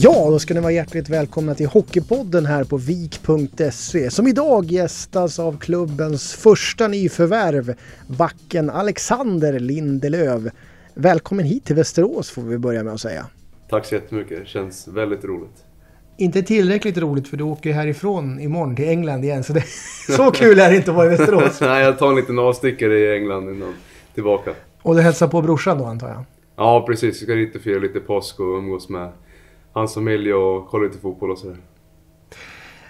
Ja, då ska ni vara hjärtligt välkomna till Hockeypodden här på vik.se som idag gästas av klubbens första nyförvärv, backen Alexander Lindelöv. Välkommen hit till Västerås får vi börja med att säga. Tack så jättemycket, det känns väldigt roligt. Inte tillräckligt roligt för du åker härifrån imorgon till England igen så det, så kul är det inte att vara i Västerås. Nej, jag tar en liten avstickare i England innan tillbaka. Och du hälsar på brorsan då antar jag? Ja, precis. Jag ska dit och fira lite påsk och umgås med hans familj och kolla lite fotboll och sådär.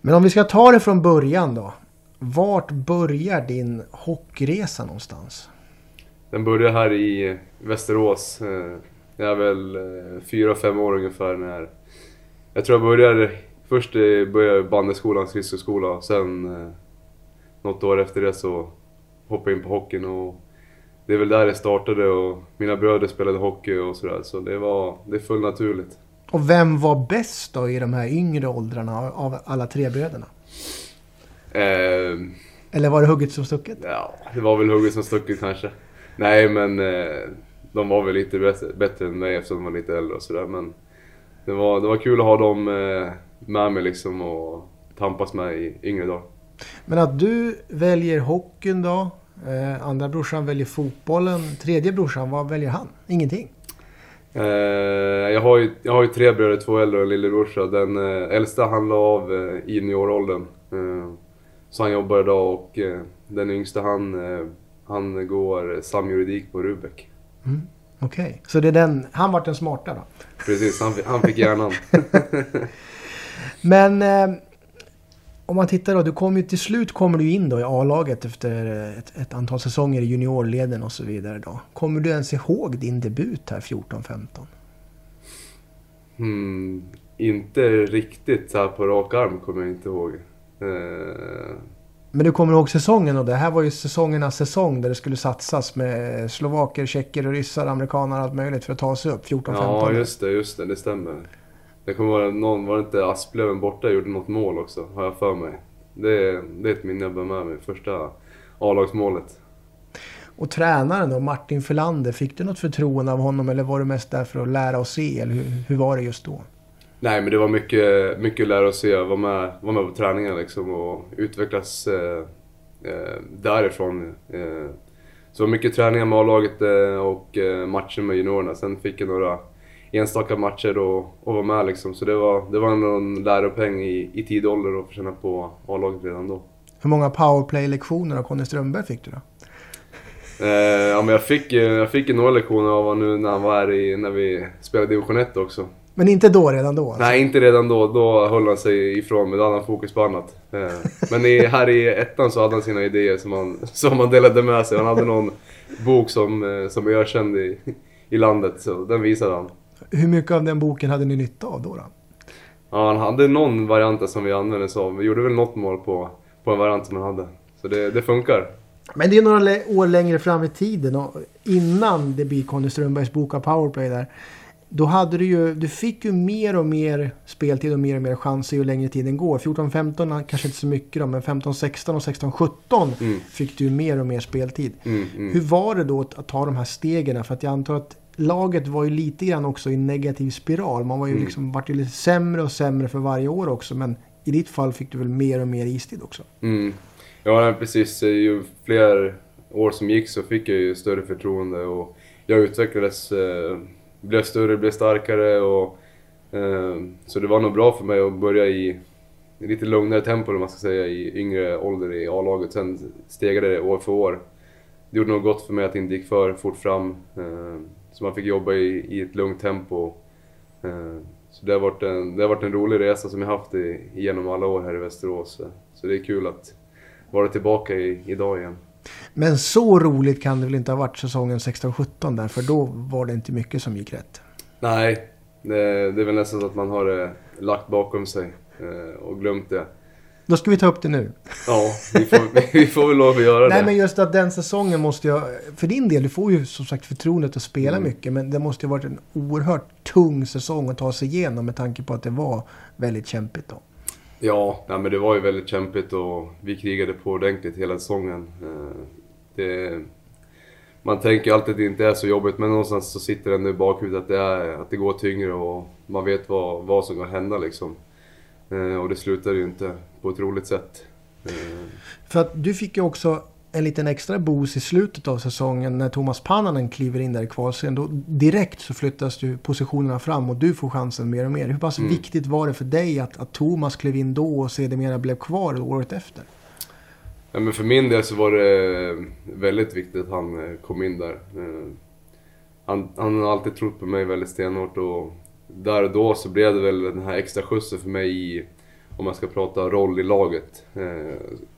Men om vi ska ta det från början då. Vart börjar din hockeyresa någonstans? Den börjar här i Västerås. Eh, Jag är väl eh, fyra, fem år ungefär när... Jag tror jag började... Först eh, började jag bandyskolan, skridskoskola och sen... eh, Något år efter det så hoppade jag in på hockeyn och... Det är väl där det startade och mina bröder spelade hockey och sådär så det var... Det är fullt naturligt. Och vem var bäst då i de här yngre åldrarna av alla tre bröderna? Eh, Eller var det hugget som stucket? Ja, det var väl hugget som stucket kanske. Nej, men eh, de var väl lite bättre, bättre än mig eftersom de var lite äldre och sådär. Men det var, det var kul att ha dem eh, med mig liksom och tampas med i yngre dagar. Men att du väljer hockeyn då. Eh, andra brorsan väljer fotbollen. Tredje brorsan, vad väljer han? Ingenting. Eh, jag, har ju, jag har ju tre bröder, två äldre och en lillebrorsa. Den eh, äldsta han la av eh, i junioråldern. Eh, så han jobbar idag och den yngsta han, han går samjuridik på Rubek. Okej. Så det är den, han vart den smarta då. Precis, han, han fick hjärnan. Men om man tittar då, du kommer till slut kommer du in då i A-laget efter ett, ett antal säsonger i juniorleden och så vidare då. Kommer du ens ihåg din debut här 14-15? Hmm, inte riktigt så här på rak arm kommer jag inte ihåg. Eh, Men du kommer ihåg säsongen och det här var ju säsongernas säsong där det skulle satsas med slovaker, tjecker och ryssar, amerikaner och allt möjligt för att ta sig upp 14-15. ja, just det, just det, det stämmer. Det kommer vara någon, var det inte Asplöven borta gjorde något mål också, har jag för mig. Det, det är ett minne jag bär med mig, första A-lagsmålet. Och tränaren då, Martin Förlander, fick du något förtroende av honom eller var du mest där för att lära och se? Eller hur, hur var det just då? Nej men det var mycket, mycket att lära och se, vara med, var med på träningen liksom och utvecklas eh, eh, därifrån. Eh, så mycket träningar med A-laget eh, och eh, matcher med juniorerna. Sen fick jag några enstaka matcher och, och var med liksom. Så det var, det var ändå en läropeng i, i tid och ålder att få känna på A-laget redan då. Hur många powerplay-lektioner av Conny Strömberg fick du då? Eh, ja, men jag fick, eh, jag fick några lektioner av honom nu när han var här i, när vi spelade division 1 också. Men inte då, redan då? Alltså. Nej, inte redan då. Då höll han sig ifrån mig. Då hade han fokus på annat. Eh, Men i, här i ettan så hade han sina idéer som han, som han delade med sig. Han hade någon bok som, eh, som är ökänd i, i landet, så den visade han. Hur mycket av den boken hade ni nytta av då? då? Ja, han hade någon variant som vi använde oss av. Vi gjorde väl något mål på, på en variant som han hade. Så det, det funkar. Men det är några år längre fram i tiden och innan det blir Conny Strömbergs bok av powerplay där. Då hade du ju, du fick ju mer och mer speltid och mer och mer chanser ju längre tiden går. 14-15 kanske inte så mycket då, men 15-16 och 16-17 Mm. fick du ju mer och mer speltid. Mm, mm. Hur var det då att, att ta de här stegen? För att jag antar att laget var ju lite grann också i negativ spiral. Man var ju Mm. liksom, vart ju lite sämre och sämre för varje år också. Men i ditt fall fick du väl mer och mer istid också? Mm. Ja, precis. Ju fler år som gick så fick jag ju större förtroende och jag utvecklades, eh, blev större, blev starkare och eh, så det var nog bra för mig att börja i lite lugnare tempo om man ska säga i yngre ålder i A-laget. Sen stegade det år för år. Det gjorde nog gott för mig att det inte gick för fort fram. Eh, så man fick jobba i, i ett lugnt tempo. Eh, så det har, varit en, det har varit en rolig resa som jag haft i, genom alla år här i Västerås. Så det är kul att vara tillbaka i, idag igen. Men så roligt kan det väl inte ha varit säsongen 16-17 där, för då var det inte mycket som gick rätt. Nej, det, det är väl nästan så att man har det lagt bakom sig eh, och glömt det. Då ska vi ta upp det nu. Ja, vi får, vi får väl lov att göra Nej det. men just att den säsongen måste jag... För din del, du får ju som sagt förtroendet att spela Mm. mycket. Men det måste ju varit en oerhört tung säsong att ta sig igenom med tanke på att det var väldigt kämpigt då. Ja, nej, men det var ju väldigt kämpigt och vi krigade på ordentligt hela säsongen. Eh, Det, man tänker alltid att det inte är så jobbigt men någonstans så sitter det ändå i bakhuvudet att det, är, att det går tyngre och man vet vad, vad som kan hända liksom. Eh, och det slutar ju inte på ett roligt sätt. Eh, För att du fick ju också en liten extra boost i slutet av säsongen när Thomas Pannanen kliver in där i kvalserien. Då direkt så flyttas ju positionerna fram och du får chansen mer och mer. Hur pass Mm. viktigt var det för dig att, att Thomas klev in då och sedermera blev kvar året efter? Ja, men för min del så var det väldigt viktigt att han eh, kom in där. Han, han har alltid trott på mig väldigt stenhårt och där och då så blev det väl den här extra skjutsen för mig i, om man ska prata roll i laget. Eh,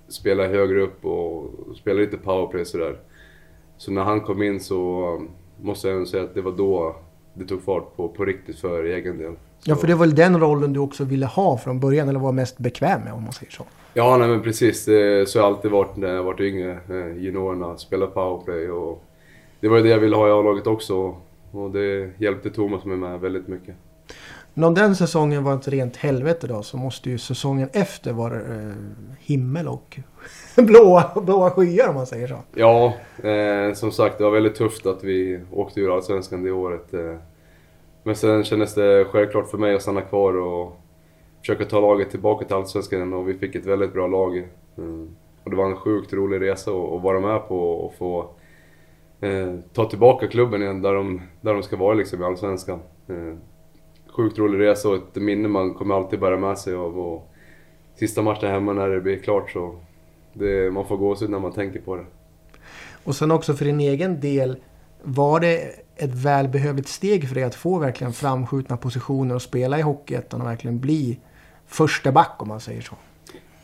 Spela högre upp och spela lite powerplay sådär. Så när han kom in så um, måste jag ändå säga att det var då det tog fart på, på riktigt för egen del. Ja, Så- för det var väl den rollen du också ville ha från början eller var mest bekväm med om man säger så. Ja, nej men precis. Så har jag alltid varit när jag varit yngre. eh, Juniorerna, spela powerplay och det var ju det jag ville ha i A-laget också. Och det hjälpte Thomas med, med väldigt mycket. Men om den säsongen var ett rent helvete då så måste ju säsongen efter vara eh, himmel och blåa, blåa skyar om man säger så. Ja, eh, som sagt det var väldigt tufft att vi åkte ur Allsvenskan det året. Eh. Men sen kändes det självklart för mig att stanna kvar och försöka ta laget tillbaka till Allsvenskan och vi fick ett väldigt bra lag. Eh, och det var en sjukt rolig resa att vara med på och få eh, ta tillbaka klubben igen där de, där de ska vara liksom i Allsvenskan. Eh, sjukt rolig resa och ett minne man kommer alltid bära med sig av. Och sista matchen hemma när det blir klart så det, man får gåshud när man tänker på det. Och sen också för din egen del. Var det ett välbehövligt steg för dig att få verkligen framskjutna positioner och spela i Hockeyettan och verkligen bli första back om man säger så?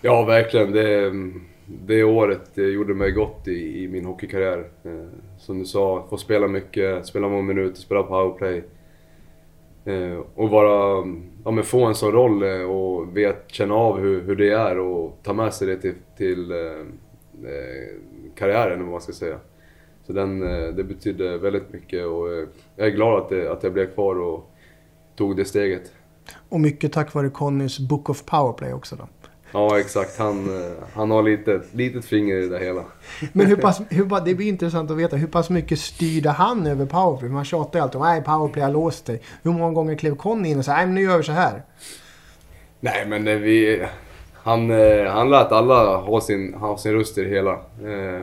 Ja, verkligen. Det, det året gjorde mig gott i, i min hockeykarriär. Eh, som du sa, få spela mycket, spela många minuter, spela powerplay. Eh, och vara, ja, men få en sån roll eh, och vet, känna av hur, hur det är och ta med sig det till, till eh, karriären, eller vad man ska säga. Så den, det betydde väldigt mycket och jag är glad att, det, att jag blev kvar och tog det steget. Och mycket tack vare Connys Book of Powerplay också då. Ja, exakt. Han, eh, han har lite, litet finger i det hela. Men hur pass, hur, det blir intressant att veta. Hur pass mycket styrde han över powerplay? Man tjatar ju alltid om nej powerplay har låst dig. Hur många gånger klev Conny in och sa nej nu gör vi så här. Nej men eh, vi... Han, eh, han lät alla ha sin, ha sin röst i det hela.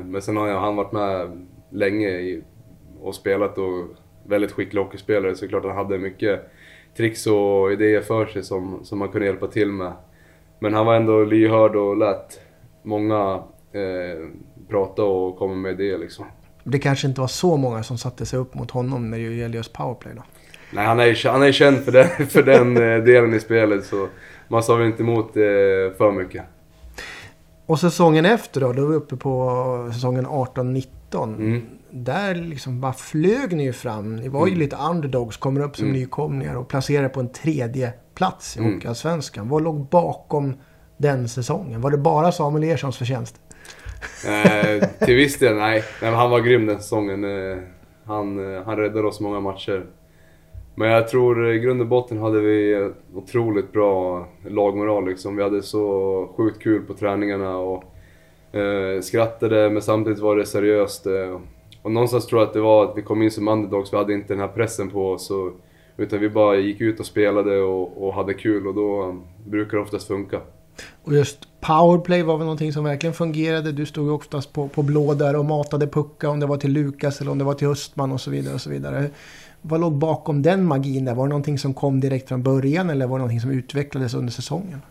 Men sen har han varit med länge och spelat och väldigt skicklig hockeyspelare så klart han hade mycket tricks och idéer för sig som, som man kunde hjälpa till med. Men han var ändå lyhörd och lät många eh, prata och komma med idéer liksom. Det kanske inte var så många som satte sig upp mot honom när det gäller just powerplay då. Nej, han är, ju- han är känd för den, för den eh, delen i spelet så man sa väl inte emot eh, för mycket. Och säsongen efter då, då är vi uppe på säsongen 18-19. Mm. Där liksom bara flög ni ju fram. Ni var ju Mm. lite underdogs, kommer upp som Mm. nykomlingar och placerade på en tredje plats i Mm. Hockeyallsvenskan. Vad låg bakom den säsongen? Var det bara Samuel Erssons förtjänst? Eh, till viss del, nej. nej han var grym den säsongen. Eh, han, eh, han räddade oss många matcher. Men jag tror i grund och botten hade vi otroligt bra lagmoral liksom. Vi hade så sjukt kul på träningarna och eh, skrattade men samtidigt var det seriöst. Eh, och någonstans tror jag att det var att vi kom in som underdogs, vi hade inte den här pressen på oss. Och, utan vi bara gick ut och spelade och, och hade kul och då um, brukar det oftast funka. Och just powerplay var väl någonting som verkligen fungerade. Du stod ju oftast på, på blå där och matade puckar om det var till Lukas eller om det var till Östman och så vidare. och så vidare. Vad låg bakom den magin där? Var det någonting som kom direkt från början eller var det någonting som utvecklades under säsongen?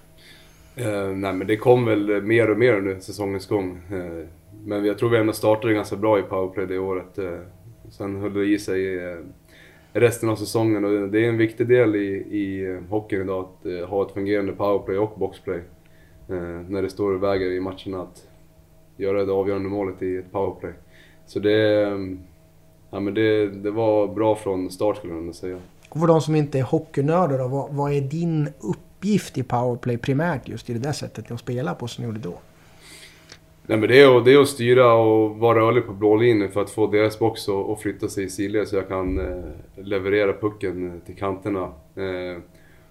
Eh, nej men det kom väl mer och mer under säsongens gång. Eh, men jag tror vi ändå startade ganska bra i powerplay det året. Eh, sen höll det i sig eh, resten av säsongen och det är en viktig del i, i eh, hockeyn idag att eh, ha ett fungerande powerplay och boxplay. Eh, när det står och väger i matcherna att göra det avgörande målet i ett powerplay. Så det, eh, ja, men det, det var bra från start skulle jag ändå säga. Och för de som inte är hockeynördar då, vad, vad är din uppgift i powerplay primärt just i det där sättet de spelar på som ni gjorde då? Nej men det är, att- det är att styra och vara rörlig på blå linjen för att få deras box att att flytta sig i sidled så jag kan eh, leverera pucken eh, till kanterna. Eh,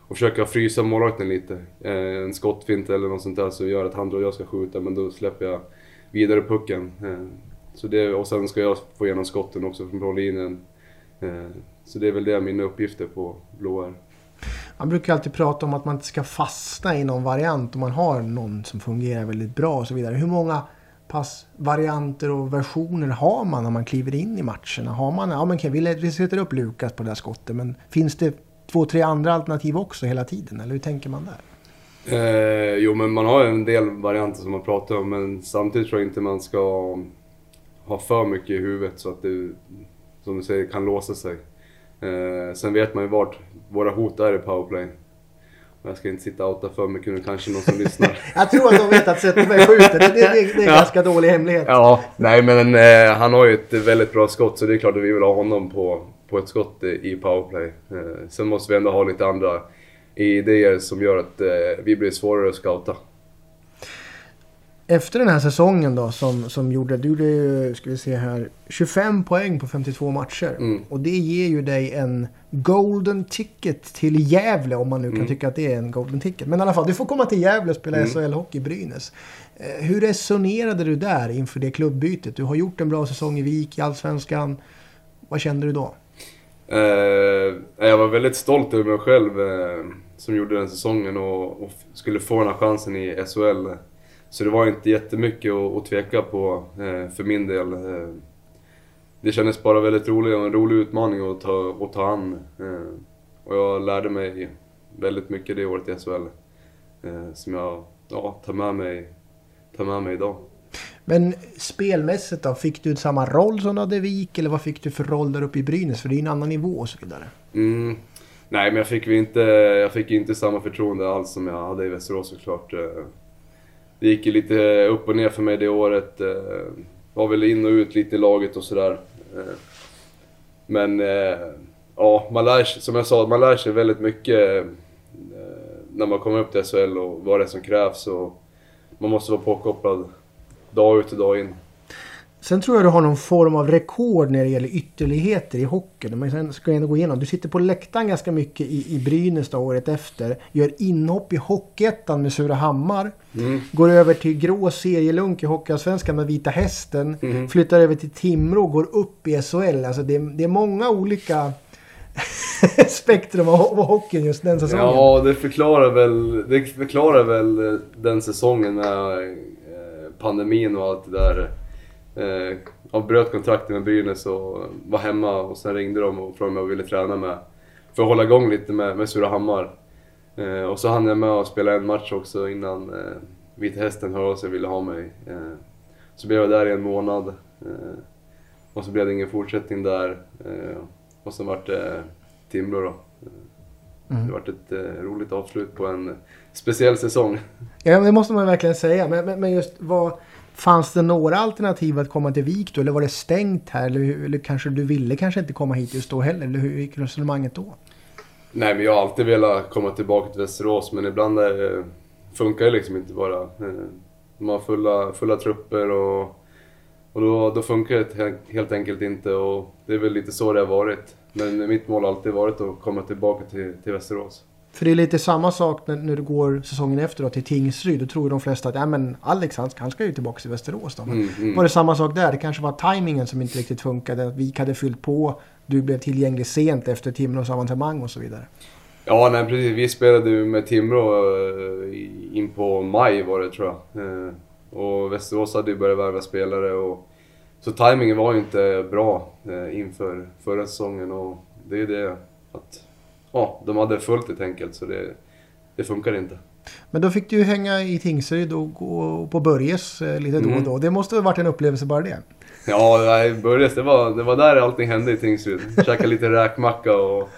och försöka frysa målvakten lite. Eh, en skottfint eller något sånt där som gör att han och jag ska skjuta men då släpper jag vidare pucken. Eh, så det, och sen ska jag få igenom skotten också från blå linjen. Eh, så det är väl det mina uppgifter på blå är. Man brukar alltid prata om att man inte ska fastna i någon variant om man har någon som fungerar väldigt bra och så vidare. Hur många pass varianter och versioner har man när man kliver in i matcherna? Har man, ja men vi, vi sätter upp Lukas på det där skottet men finns det två, tre andra alternativ också hela tiden? Eller hur tänker man där? Eh, jo men man har en del varianter som man pratar om men samtidigt tror jag inte man ska ha för mycket i huvudet så att det, som du säger, kan låsa sig. Eh, sen vet man ju vart våra hot är i powerplay. Jag ska inte sitta och outa för mycket nu, kanske någon som lyssnar. jag tror att de vet att Zetterberg skjuter. Det, det, det, det är en ja. ganska dålig hemlighet. Ja, nej men eh, han har ju ett väldigt bra skott så det är klart att vi vill ha honom på, på ett skott i powerplay. Eh, sen måste vi ändå ha lite andra idéer som gör att eh, vi blir svårare att scouta efter den här säsongen då som, som gjorde, du gjorde ska vi se här, 25 poäng på 52 matcher. Mm. Och det ger ju dig en golden ticket till Gävle om man nu kan mm. tycka att det är en golden ticket. Men i alla fall, du får komma till Gävle och spela mm. SHL-hockey i Brynäs. Eh, hur resonerade du där inför det klubbytet? Du har gjort en bra säsong i Vik, i Allsvenskan. Vad kände du då? Eh, jag var väldigt stolt över mig själv eh, som gjorde den säsongen och, och, skulle få den här chansen i SHL. Så det var inte jättemycket att, att tveka på eh, för min del. Eh, det kändes bara väldigt roligt och en rolig utmaning att ta, att ta an. Eh, och jag lärde mig väldigt mycket det året i SHL. Som jag ja, tar, med mig, tar med mig idag. Men spelmässigt då? Fick du samma roll som du hade i Vik eller vad fick du för roll där uppe i Brynäs? För det är en annan nivå och så vidare. Mm. Nej, men jag fick, inte, jag fick inte samma förtroende alls som jag hade i Västerås såklart det gick ju lite upp och ner för mig det året. Eh, var väl in och ut lite i laget och sådär. Eh, men eh, ja, man lär sig, som jag sa, man lär sig väldigt mycket när man kommer upp till SHL och vad det är som krävs. Och man måste vara påkopplad dag ut och dag in. Sen tror jag du har någon form av rekord när det gäller ytterligheter i hockeyn. Man ska ändå gå igenom. Du sitter på läktaren ganska mycket i, i Brynäs då, året efter. Gör inhopp i Hockeyettan med Surahammar. Mm. Går över till grå serielunk i Hockeyallsvenskan med Vita Hästen. Mm. Flyttar över till Timrå och går upp i SHL. Alltså det, det är många olika spektrum av, av hockeyn just den säsongen. Ja, det förklarar väl, det förklarar väl den säsongen med eh, pandemin och allt det där eh, avbröt kontraktet med Brynäs och var hemma och sen ringde de och frågade om jag ville träna med för att hålla igång lite med, med Surahammar. Eh, och så hann jag med att spela en match också innan eh, Vita Hästen hörde av sig och ville ha mig. Eh, så blev jag där i en månad eh, och så blev det ingen fortsättning där. Eh, och sen vart det Timrå då. Mm. Det vart ett eh, roligt avslut på en speciell säsong. Ja, det måste man verkligen säga. Men, men, men just vad Fanns det några alternativ att komma till Vik då? Eller var det stängt här? Eller, eller kanske du ville kanske inte komma hit just då heller? Eller hur gick resonemanget då? Nej, men jag har alltid velat komma tillbaka till Västerås, men ibland är, eh, funkar det liksom inte bara. Eh, De har fulla, fulla trupper och, och då, då funkar det helt enkelt inte och det är väl lite så det har varit. Men mitt mål har alltid varit att komma tillbaka till, till Västerås. För det är lite samma sak när, när du går säsongen efter då, till Tingsryd. Då tror de flesta att ja, men Alex han, han ska ju tillbaka till Västerås. Då. Mm, mm. var det samma sak där? Det kanske var tajmingen som inte riktigt funkade. Att Vik hade fyllt på. Du blev tillgänglig sent efter Timrås avancemang och så vidare. Ja, nej precis. Vi spelade ju med Timrå eh, in på maj var det tror jag. Eh, och Västerås hade ju börjat värva spelare och så tajmingen var ju inte bra eh, inför förra säsongen och det är det att ja, de hade fullt helt enkelt så det, det funkar inte. Men då fick du ju hänga i Tingsryd och gå på Börjes eh, lite då och mm. då. Det måste ha varit en upplevelse bara det? Ja, nej, Börjes, det var, det var där allting hände i Tingsryd. Käka lite räkmacka och...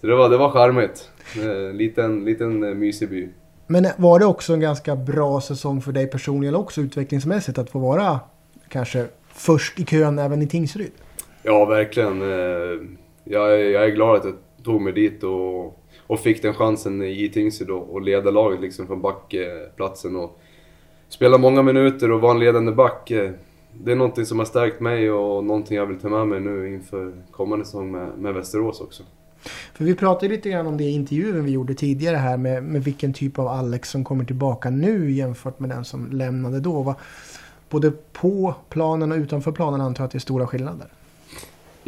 Så det var, det var charmigt. Eh, liten, liten eh, mysig by. Men var det också en ganska bra säsong för dig personligen också utvecklingsmässigt att få vara kanske först i kön även i Tingsryd? Ja, verkligen. Jag, jag är glad att tog mig dit och, och fick den chansen i Tingsryd och leda laget liksom från backplatsen. Och spela många minuter och vara en ledande back. Det är någonting som har stärkt mig och någonting jag vill ta med mig nu inför kommande säsong med, med Västerås också. För vi pratade lite grann om det i intervjun vi gjorde tidigare här med, med vilken typ av Alex som kommer tillbaka nu jämfört med den som lämnade då. Va? både på planen och utanför planen antar jag att det är stora skillnader.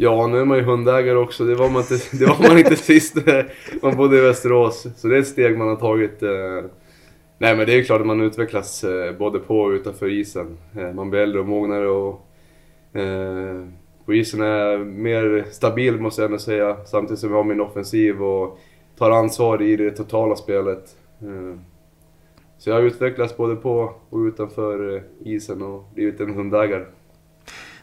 Ja, nu är man ju hundägare också. Det var man inte, det var man inte sist man bodde i Västerås. Så det är ett steg man har tagit. Eh. Nej men det är klart att man utvecklas eh, både på och utanför isen. Eh, man blir äldre och mognare och på isen är jag mer stabil måste jag ändå säga. Samtidigt som jag har min offensiv och tar ansvar i det totala spelet. Så jag har utvecklats både på och utanför isen och blivit en hundägare.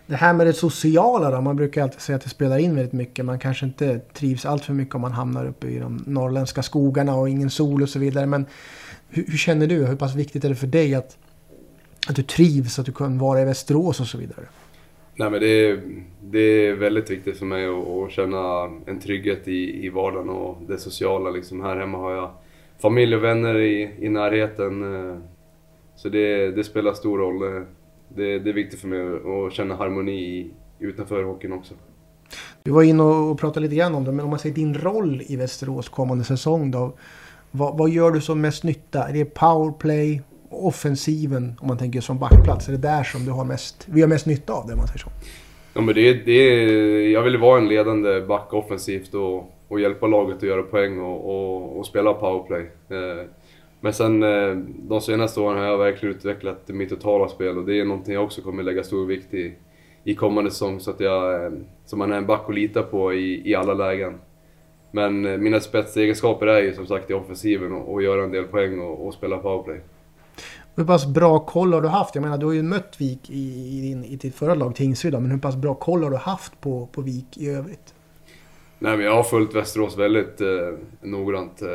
Det här med det sociala då? Man brukar alltid säga att det spelar in väldigt mycket. Man kanske inte trivs allt för mycket om man hamnar uppe i de norrländska skogarna och ingen sol och så vidare. Men hur, hur känner du? Hur pass viktigt är det för dig att, att du trivs, att du kan vara i Västerås och så vidare? Nej men det är, det är väldigt viktigt för mig att, att känna en trygghet i, i vardagen och det sociala. Liksom här hemma har jag familj och vänner i, i närheten. Eh, så det, det spelar stor roll eh, det, det är viktigt för mig att känna harmoni utanför hockeyn också. Du var inne och pratade lite grann om det, men om man säger din roll i Västerås kommande säsong då. Vad, vad gör du som mest nytta? Är det powerplay, offensiven om man tänker som backplats? Är det där som du har mest, vi har mest nytta av det om man säger så? Ja men det, det, jag vill vara en ledande back offensivt och, och hjälpa laget att göra poäng och, och, och spela powerplay. Eh, men sen eh, de senaste åren har jag verkligen utvecklat mitt totala spel och det är någonting jag också kommer lägga stor vikt i, i kommande säsong så att jag, eh, så man är en back att lita på i, i alla lägen. Men eh, mina spetsegenskaper är ju som sagt i offensiven och, och göra en del poäng och, och spela powerplay. Hur pass bra koll har du haft? Jag menar du har ju mött Vik i, i, din, i ditt förra lag Tingsryd men hur pass bra koll har du haft på, på Vik i övrigt? Nej men jag har följt Västerås väldigt eh, noggrant. Eh,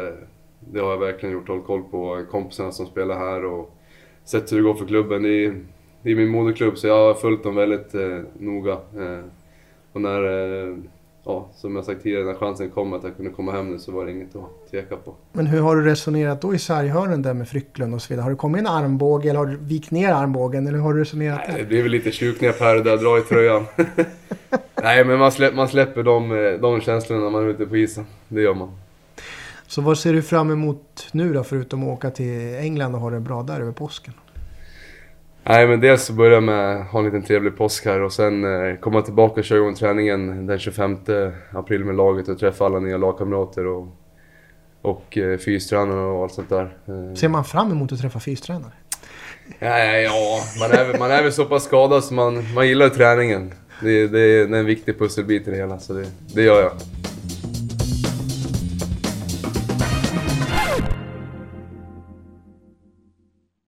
det har jag verkligen gjort. Hållit koll på kompisarna som spelar här och sett hur det går för klubben. Det är, det är min moderklubb så jag har följt dem väldigt eh, noga. Eh, och när, eh, ja, som jag sagt tidigare, när chansen kom att jag kunde komma hem nu så var det inget att tveka på. Men hur har du resonerat då i sarghörnen där med Frycklund och så vidare? Har det kommit en armbåge eller har du vikt ner armbågen eller hur har du resonerat Nej, Det blir väl lite tjuvknep här och där, dra i tröjan. Nej men man, släpp, man släpper de, eh, de känslorna när man är ute på isen. Det gör man. Så vad ser du fram emot nu då, förutom att åka till England och ha det bra där över påsken? Nej, men dels börja med att ha en liten trevlig påsk här och sen eh, komma tillbaka och köra igång träningen den 25 april med laget och träffa alla nya lagkamrater och, och eh, fystränare och allt sånt där. Eh. Ser man fram emot att träffa fystränare? Ja, ja man, är, man är väl så pass skadad så man, man gillar träningen. Det, det, det är en viktig pusselbit i det hela, så det, det gör jag.